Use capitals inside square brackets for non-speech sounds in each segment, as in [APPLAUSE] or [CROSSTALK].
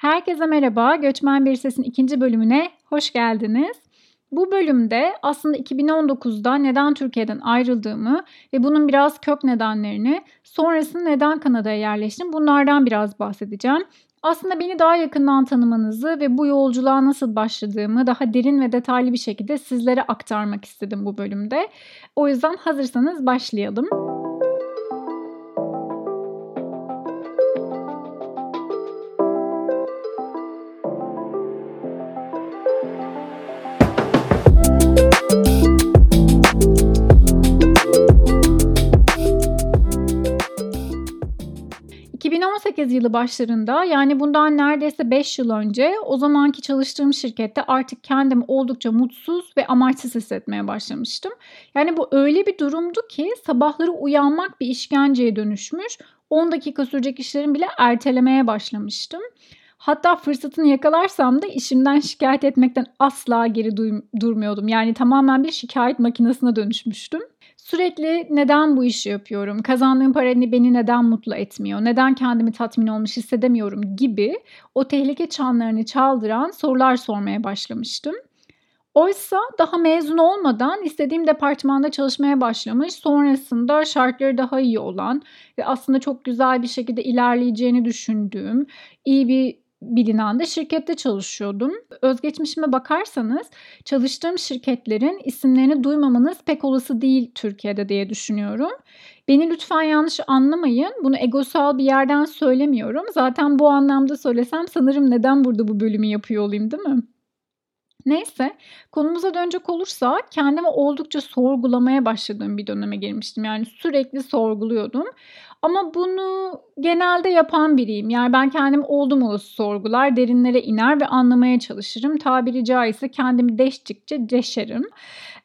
Herkese merhaba, Göçmen Bir Ses'in ikinci bölümüne hoş geldiniz. Bu bölümde aslında 2019'da neden Türkiye'den ayrıldığımı ve bunun biraz kök nedenlerini, sonrasında neden Kanada'ya yerleştim bunlardan biraz bahsedeceğim. Aslında beni daha yakından tanımanızı ve bu yolculuğa nasıl başladığımı daha derin ve detaylı bir şekilde sizlere aktarmak istedim bu bölümde. O yüzden hazırsanız başlayalım. Yılı başlarında yani bundan neredeyse 5 yıl önce o zamanki çalıştığım şirkette artık kendimi oldukça mutsuz ve amaçsız hissetmeye başlamıştım. Yani bu öyle bir durumdu ki sabahları uyanmak bir işkenceye dönüşmüş. 10 dakika sürecek işlerim bile ertelemeye başlamıştım. Hatta fırsatını yakalarsam da işimden şikayet etmekten asla geri durmuyordum. Yani tamamen bir şikayet makinesine dönüşmüştüm. Sürekli neden bu işi yapıyorum? Kazandığım para beni neden mutlu etmiyor? Neden kendimi tatmin olmuş hissedemiyorum gibi o tehlike çanlarını çaldıran sorular sormaya başlamıştım. Oysa daha mezun olmadan istediğim departmanda çalışmaya başlamış, sonrasında şartları daha iyi olan ve aslında çok güzel bir şekilde ilerleyeceğini düşündüğüm iyi bir bilinen de şirkette çalışıyordum. Özgeçmişime bakarsanız çalıştığım şirketlerin isimlerini duymamanız pek olası değil Türkiye'de diye düşünüyorum. Beni lütfen yanlış anlamayın. Bunu egosal bir yerden söylemiyorum. Zaten bu anlamda söylesem sanırım neden burada bu bölümü yapıyor olayım değil mi? Neyse konumuza dönecek olursa kendimi oldukça sorgulamaya başladığım bir döneme girmiştim. Yani sürekli sorguluyordum. Ama bunu genelde yapan biriyim. Yani ben kendim oldum olası sorgular, derinlere iner ve anlamaya çalışırım. Tabiri caizse kendimi deştikçe deşerim.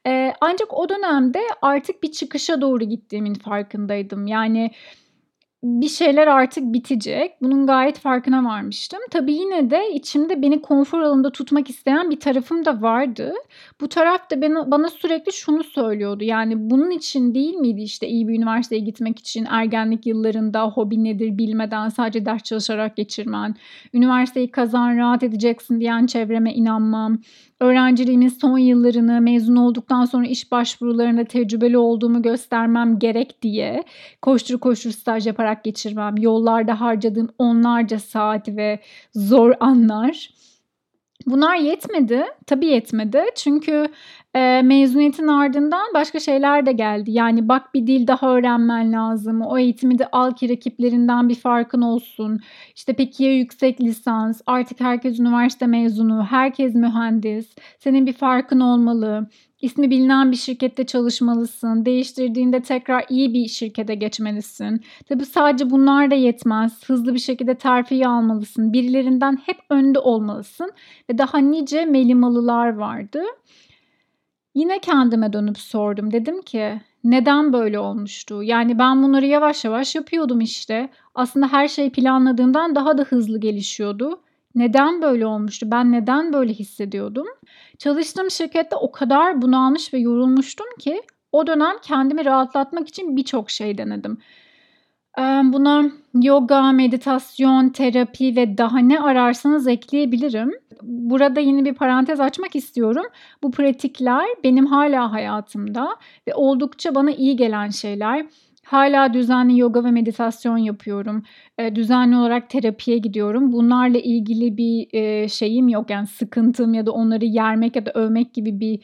Ee, ancak o dönemde artık bir çıkışa doğru gittiğimin farkındaydım. Yani bir şeyler artık bitecek. Bunun gayet farkına varmıştım. Tabii yine de içimde beni konfor alanında tutmak isteyen bir tarafım da vardı. Bu taraf da bana, bana sürekli şunu söylüyordu. Yani bunun için değil miydi işte iyi bir üniversiteye gitmek için ergenlik yıllarında hobi nedir bilmeden sadece ders çalışarak geçirmen, üniversiteyi kazan rahat edeceksin diyen çevreme inanmam, öğrenciliğimin son yıllarını mezun olduktan sonra iş başvurularında tecrübeli olduğumu göstermem gerek diye koştur koştur staj yaparak geçirmem, yollarda harcadığım onlarca saat ve zor anlar. Bunlar yetmedi. Tabii yetmedi. Çünkü e, mezuniyetin ardından başka şeyler de geldi. Yani bak bir dil daha öğrenmen lazım. O eğitimi de al ki rakiplerinden bir farkın olsun. İşte peki ya yüksek lisans? Artık herkes üniversite mezunu, herkes mühendis. Senin bir farkın olmalı. İsmi bilinen bir şirkette çalışmalısın. Değiştirdiğinde tekrar iyi bir şirkete geçmelisin. Tabii sadece bunlar da yetmez. Hızlı bir şekilde terfi almalısın. Birilerinden hep önde olmalısın. Ve daha nice melimalılar vardı. Yine kendime dönüp sordum. Dedim ki neden böyle olmuştu? Yani ben bunları yavaş yavaş yapıyordum işte. Aslında her şey planladığımdan daha da hızlı gelişiyordu. Neden böyle olmuştu? Ben neden böyle hissediyordum? Çalıştığım şirkette o kadar bunalmış ve yorulmuştum ki o dönem kendimi rahatlatmak için birçok şey denedim. Buna yoga, meditasyon, terapi ve daha ne ararsanız ekleyebilirim. Burada yeni bir parantez açmak istiyorum. Bu pratikler benim hala hayatımda ve oldukça bana iyi gelen şeyler. Hala düzenli yoga ve meditasyon yapıyorum. düzenli olarak terapiye gidiyorum. Bunlarla ilgili bir şeyim yok. Yani sıkıntım ya da onları yermek ya da övmek gibi bir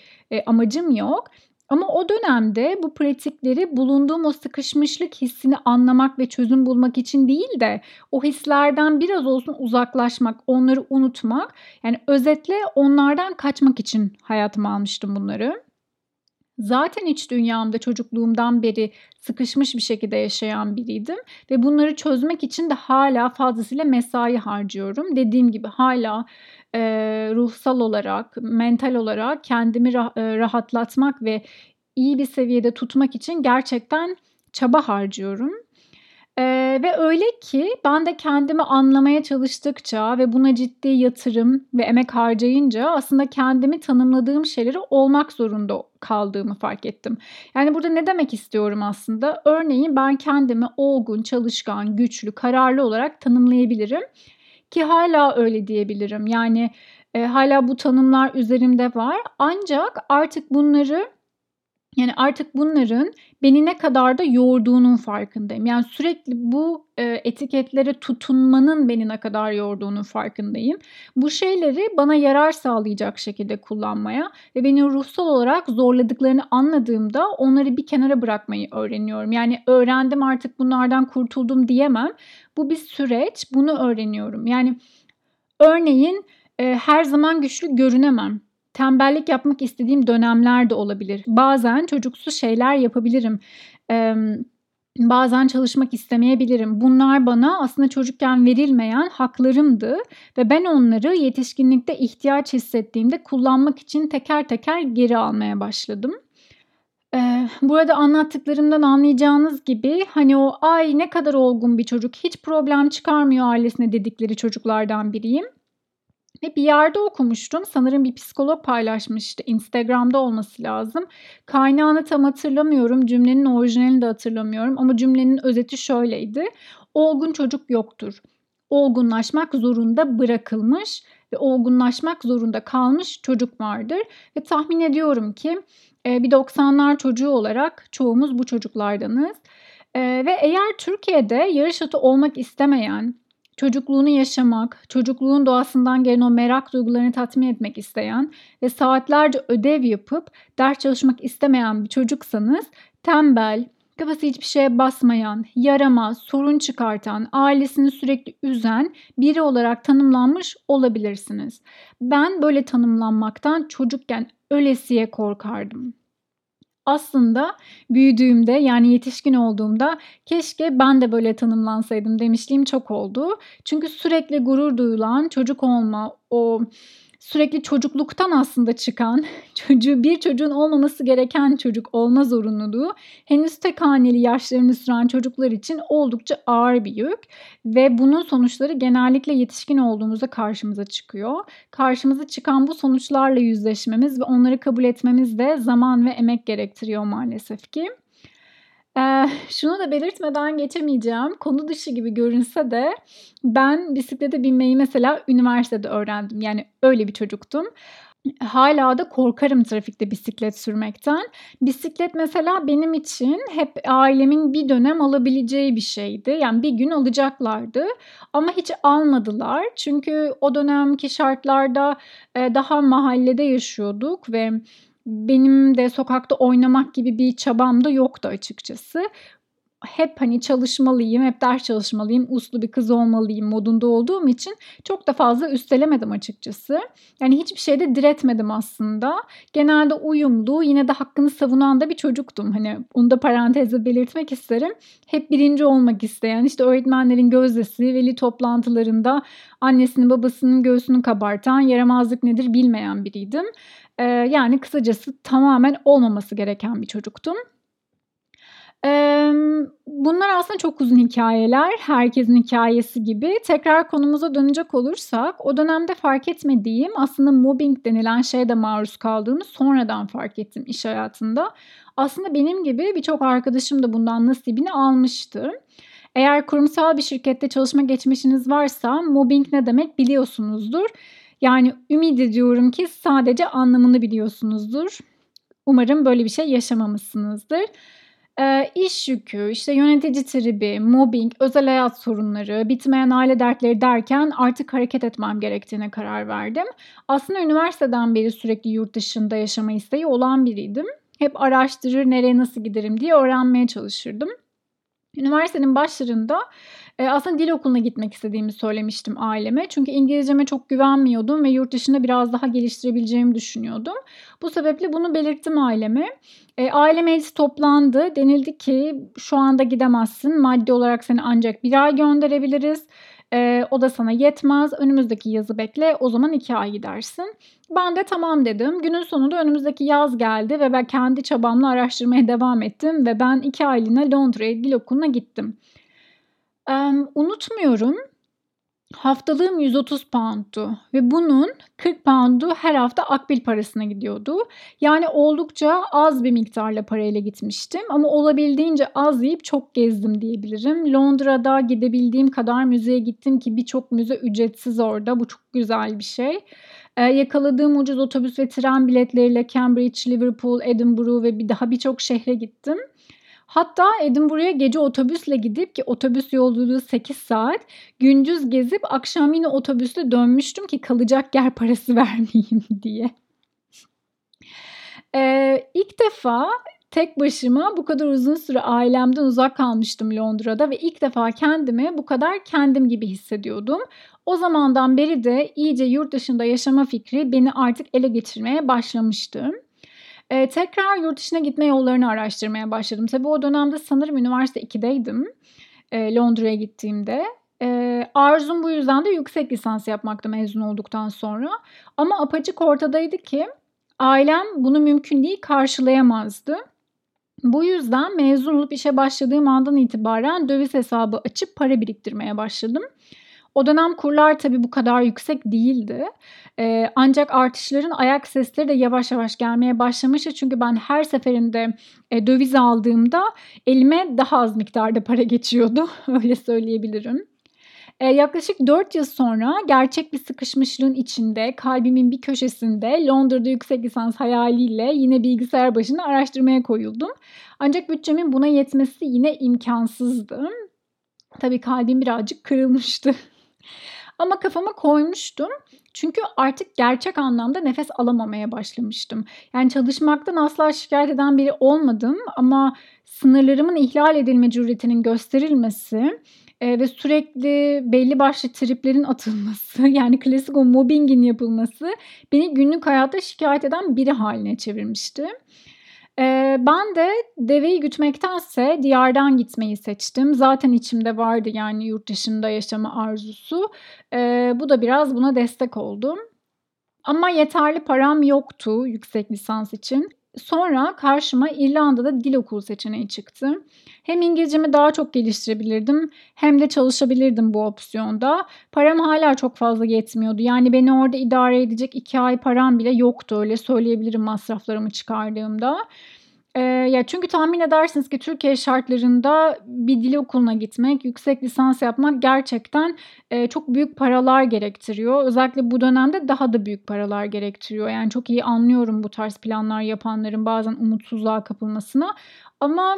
amacım yok. Ama o dönemde bu pratikleri bulunduğum o sıkışmışlık hissini anlamak ve çözüm bulmak için değil de o hislerden biraz olsun uzaklaşmak, onları unutmak, yani özetle onlardan kaçmak için hayatıma almıştım bunları. Zaten iç dünyamda çocukluğumdan beri sıkışmış bir şekilde yaşayan biriydim ve bunları çözmek için de hala fazlasıyla mesai harcıyorum. Dediğim gibi hala e, ruhsal olarak, mental olarak kendimi rah- rahatlatmak ve iyi bir seviyede tutmak için gerçekten çaba harcıyorum. Ee, ve öyle ki ben de kendimi anlamaya çalıştıkça ve buna ciddi yatırım ve emek harcayınca aslında kendimi tanımladığım şeyleri olmak zorunda kaldığımı fark ettim. Yani burada ne demek istiyorum aslında? Örneğin ben kendimi olgun, çalışkan, güçlü, kararlı olarak tanımlayabilirim ki hala öyle diyebilirim. Yani, eee, hâlâ bu tanımlar üzerimde var ancak artık bunları yani, artık bunların beni ne kadar da yorduğunun farkındayım. Yani, sürekli bu, eee, etiketlere tutunmanın beni ne kadar yorduğunun farkındayım. Bu şeyleri bana yarar sağlayacak şekilde kullanmaya ve beni ruhsal olarak zorladıklarını anladığımda onları bir kenara bırakmayı öğreniyorum. Yani, öğrendim artık bunlardan kurtuldum diyemem. Bu bir süreç, bunu öğreniyorum. Yani, örneğin, eee, her zaman güçlü görünemem. Tembellik yapmak istediğim dönemler de olabilir. Bazen çocuksu şeyler yapabilirim. Emm, bazen çalışmak istemeyebilirim. Bunlar bana aslında çocukken verilmeyen haklarımdı ve ben onları yetişkinlikte ihtiyaç hissettiğimde kullanmak için teker teker geri almaya başladım. Eee, burada anlattıklarımdan anlayacağınız gibi, hani, o "Ay, ne kadar olgun bir çocuk, hiç problem çıkarmıyor ailesine." dedikleri çocuklardan biriyim. Ve bir yerde okumuştum. Sanırım bir psikolog paylaşmıştı. Instagram'da olması lazım. Kaynağını tam hatırlamıyorum. Cümlenin orijinalini de hatırlamıyorum ama cümlenin özeti şöyleydi: "Olgun çocuk yoktur. Olgunlaşmak zorunda bırakılmış ve olgunlaşmak zorunda kalmış çocuk vardır." Ve tahmin ediyorum ki, eee, bir 90'lar çocuğu olarak çoğumuz bu çocuklardanız. Eee, ve eğer Türkiye'de yarış atı olmak istemeyen, çocukluğunu yaşamak, çocukluğun doğasından gelen o merak duygularını tatmin etmek isteyen ve saatlerce ödev yapıp ders çalışmak istemeyen bir çocuksanız tembel, kafası hiçbir şeye basmayan, yaramaz, sorun çıkartan, ailesini sürekli üzen biri olarak tanımlanmış olabilirsiniz. Ben böyle tanımlanmaktan çocukken ölesiye korkardım. Aslında büyüdüğümde, yani yetişkin olduğumda keşke ben de böyle tanımlansaydım demişliğim çok oldu. Çünkü sürekli gurur duyulan çocuk olma, o sürekli çocukluktan aslında çıkan, [LAUGHS] çocuğu bir çocuğun olmaması gereken çocuk olma zorunluluğu henüz tek haneli yaşlarını süren çocuklar için oldukça ağır bir yük ve bunun sonuçları genellikle yetişkin olduğumuzda karşımıza çıkıyor. Karşımıza çıkan bu sonuçlarla yüzleşmemiz ve onları kabul etmemiz de zaman ve emek gerektiriyor maalesef ki. Eee, şunu da belirtmeden geçemeyeceğim. Konu dışı gibi görünse de ben bisiklete binmeyi mesela üniversitede öğrendim. Yani öyle bir çocuktum. Hâlâ da korkarım trafikte bisiklet sürmekten. Bisiklet mesela benim için hep ailemin bir dönem alabileceği bir şeydi. Yani bir gün alacaklardı ama hiç almadılar. Çünkü o dönemki şartlarda, daha mahallede yaşıyorduk ve benim de sokakta oynamak gibi bir çabam da yoktu açıkçası. Hep, hani, çalışmalıyım, hep ders çalışmalıyım, uslu bir kız olmalıyım modunda olduğum için çok da fazla üstelemedim açıkçası. Yani hiçbir şeyde diretmedim aslında. Genelde uyumlu, yine de hakkını savunan da bir çocuktum. Hani, onu da parantezde belirtmek isterim. Hep birinci olmak isteyen, işte, öğretmenlerin gözdesi, veli toplantılarında annesinin babasının göğsünü kabartan, yaramazlık nedir bilmeyen biriydim. Eee, yani kısacası tamamen olmaması gereken bir çocuktum. Bunlar aslında çok uzun hikâyeler, herkesin hikâyesi gibi. Tekrar konumuza dönecek olursak, o dönemde fark etmediğim, aslında mobbing denilen şeye de maruz kaldığımı sonradan fark ettim iş hayatında. Aslında benim gibi birçok arkadaşım da bundan nasibini almıştı. Eğer kurumsal bir şirkette çalışma geçmişiniz varsa mobbing ne demek biliyorsunuzdur. Yani ümit ediyorum ki sadece anlamını biliyorsunuzdur. Umarım böyle bir şey yaşamamışsınızdır. Eee, iş yükü, işte, yönetici tribi, mobbing, özel hayat sorunları, bitmeyen aile dertleri derken artık hareket etmem gerektiğine karar verdim. Aslında üniversiteden beri sürekli yurt dışında yaşama isteği olan biriydim. Hep araştırır, nereye nasıl giderim diye öğrenmeye çalışırdım. Üniversitenin başlarında, eee, aslında dil okuluna gitmek istediğimi söylemiştim aileme. Çünkü İngilizceme çok güvenmiyordum ve yurt dışında biraz daha geliştirebileceğimi düşünüyordum. Bu sebeple bunu belirttim aileme. Eee, aile meclisi toplandı. Denildi ki "Şu anda gidemezsin. Maddi olarak seni ancak 1 ay gönderebiliriz. Eee, o da sana yetmez. Önümüzdeki yazı bekle. O zaman 2 ay gidersin." Ben de "Tamam." dedim. Günün sonunda önümüzdeki yaz geldi ve ben kendi çabamla araştırmaya devam ettim ve ben 2 aylığına Londra'ya dil okuluna gittim. Emm, unutmuyorum, Haftalığım 130 pound'tu ve bunun 40 pound'u her hafta akbil parasına gidiyordu. Yani oldukça az bir miktarla parayla gitmiştim ama olabildiğince az yiyip çok gezdim diyebilirim. Londra'da gidebildiğim kadar müzeye gittim ki birçok müze ücretsiz orada. Bu çok güzel bir şey. Ee, yakaladığım ucuz otobüs ve tren biletleriyle Cambridge, Liverpool, Edinburgh ve bir daha birçok şehre gittim. Hatta Edinburgh'a gece otobüsle gidip ki otobüs yolculuğu 8 saat gündüz gezip akşam yine otobüsle dönmüştüm ki kalacak yer parası [LAUGHS] vermeyeyim diye. Ee, ilk defa tek başıma bu kadar uzun süre ailemden uzak kalmıştım Londra'da ve ilk defa kendimi bu kadar kendim gibi hissediyordum. O zamandan beri de iyice yurt dışında yaşama fikri beni artık ele geçirmeye başlamıştı. Eee, tekrar yurt dışına gitme yollarını araştırmaya başladım. Tabii o dönemde sanırım üniversite 2'deydim, eee, Londra'ya gittiğimde. Eee, arzum bu yüzden de yüksek lisans yapmaktı mezun olduktan sonra. Ama apaçık ortadaydı ki ailem bunu mümkün değil karşılayamazdı. Bu yüzden mezun olup işe başladığım andan itibaren döviz hesabı açıp para biriktirmeye başladım. O dönem kurlar tabii bu kadar yüksek değildi. Eee, ancak artışların ayak sesleri de yavaş yavaş gelmeye başlamıştı. Çünkü ben her seferinde, eee, döviz aldığımda elime daha az miktarda para geçiyordu. [LAUGHS] Öyle söyleyebilirim. Eee, yaklaşık 4 yıl sonra gerçek bir sıkışmışlığın içinde, kalbimin bir köşesinde Londra'da yüksek lisans hayaliyle yine bilgisayar başında araştırmaya koyuldum. Ancak bütçemin buna yetmesi yine imkansızdı. Tabii kalbim birazcık kırılmıştı. [LAUGHS] Ama kafama koymuştum. Çünkü artık gerçek anlamda nefes alamamaya başlamıştım. Yani çalışmaktan asla şikayet eden biri olmadım ama sınırlarımın ihlal edilme cüretinin gösterilmesi e, ve sürekli belli başlı triplerin atılması [LAUGHS] yani klasik o mobbingin yapılması beni günlük hayatta şikayet eden biri haline çevirmişti. Eee, ben de deveyi gütmektense diyardan gitmeyi seçtim. Zaten içimde vardı yani yurt dışında yaşama arzusu. Eee, bu da biraz buna destek oldu. Ama yeterli param yoktu yüksek lisans için. Sonra karşıma İrlanda'da dil okulu seçeneği çıktı. Hem İngilizcemi daha çok geliştirebilirdim hem de çalışabilirdim bu opsiyonda. Param hala çok fazla yetmiyordu. Yani beni orada idare edecek 2 ay param bile yoktu öyle söyleyebilirim masraflarımı çıkardığımda. Eee, ya, çünkü tahmin edersiniz ki Türkiye şartlarında bir dil okuluna gitmek, yüksek lisans yapmak gerçekten, eee, çok büyük paralar gerektiriyor. Özellikle bu dönemde daha da büyük paralar gerektiriyor. Yani çok iyi anlıyorum bu tarz planlar yapanların bazen umutsuzluğa kapılmasına ama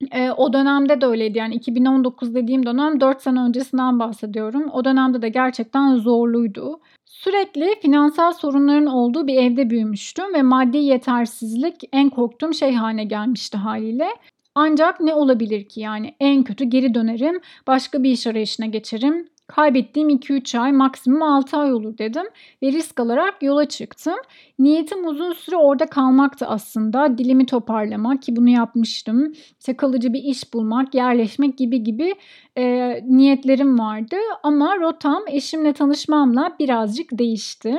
Eee, o dönemde de öyleydi. Yani 2019 dediğim dönem 4 sene öncesinden bahsediyorum. O dönemde de gerçekten zorluydu. Sürekli finansal sorunların olduğu bir evde büyümüştüm ve maddi yetersizlik en korktuğum şey haline gelmişti haliyle. Ancak ne olabilir ki yani en kötü geri dönerim, başka bir iş arayışına geçerim Kaybettiğim 2-3 ay maksimum 6 ay olur dedim ve risk alarak yola çıktım. Niyetim uzun süre orada kalmaktı aslında. Dilimi toparlamak ki bunu yapmıştım. İşte kalıcı bir iş bulmak, yerleşmek gibi gibi e, niyetlerim vardı. Ama rotam eşimle tanışmamla birazcık değişti.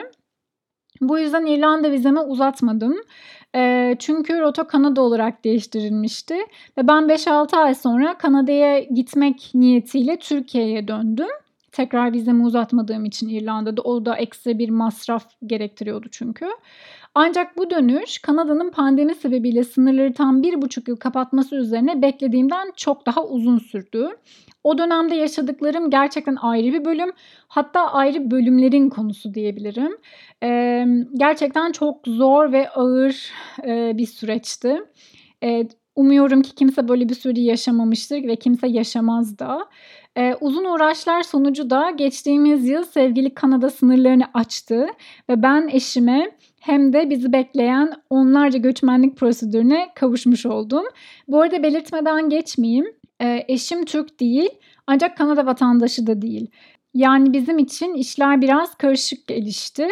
Bu yüzden İrlanda vizemi uzatmadım. E, çünkü rota Kanada olarak değiştirilmişti. Ve ben 5-6 ay sonra Kanada'ya gitmek niyetiyle Türkiye'ye döndüm tekrar vizemi uzatmadığım için İrlanda'da o da ekstra bir masraf gerektiriyordu çünkü. Ancak bu dönüş Kanada'nın pandemi sebebiyle sınırları tam bir buçuk yıl kapatması üzerine beklediğimden çok daha uzun sürdü. O dönemde yaşadıklarım gerçekten ayrı bir bölüm. Hatta ayrı bölümlerin konusu diyebilirim. Ee, gerçekten çok zor ve ağır e, bir süreçti. E, umuyorum ki kimse böyle bir süreci yaşamamıştır ve kimse yaşamaz da. Eee, uzun uğraşlar sonucu da geçtiğimiz yıl sevgili Kanada sınırlarını açtı ve ben eşime hem de bizi bekleyen onlarca göçmenlik prosedürüne kavuşmuş oldum. Bu arada belirtmeden geçmeyeyim. Eee, eşim Türk değil ancak Kanada vatandaşı da değil. Yani bizim için işler biraz karışık gelişti.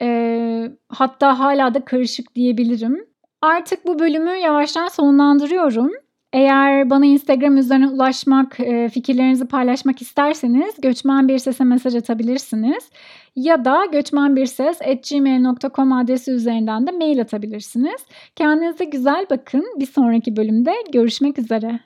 Eee, hatta hala da karışık diyebilirim. Artık bu bölümü yavaştan sonlandırıyorum. Eğer bana Instagram üzerinden ulaşmak, eee, fikirlerinizi paylaşmak isterseniz Göçmen Bir Ses'e mesaj atabilirsiniz ya da göçmenbirses@gmail.com adresi üzerinden de mail atabilirsiniz. Kendinize güzel bakın. Bir sonraki bölümde görüşmek üzere.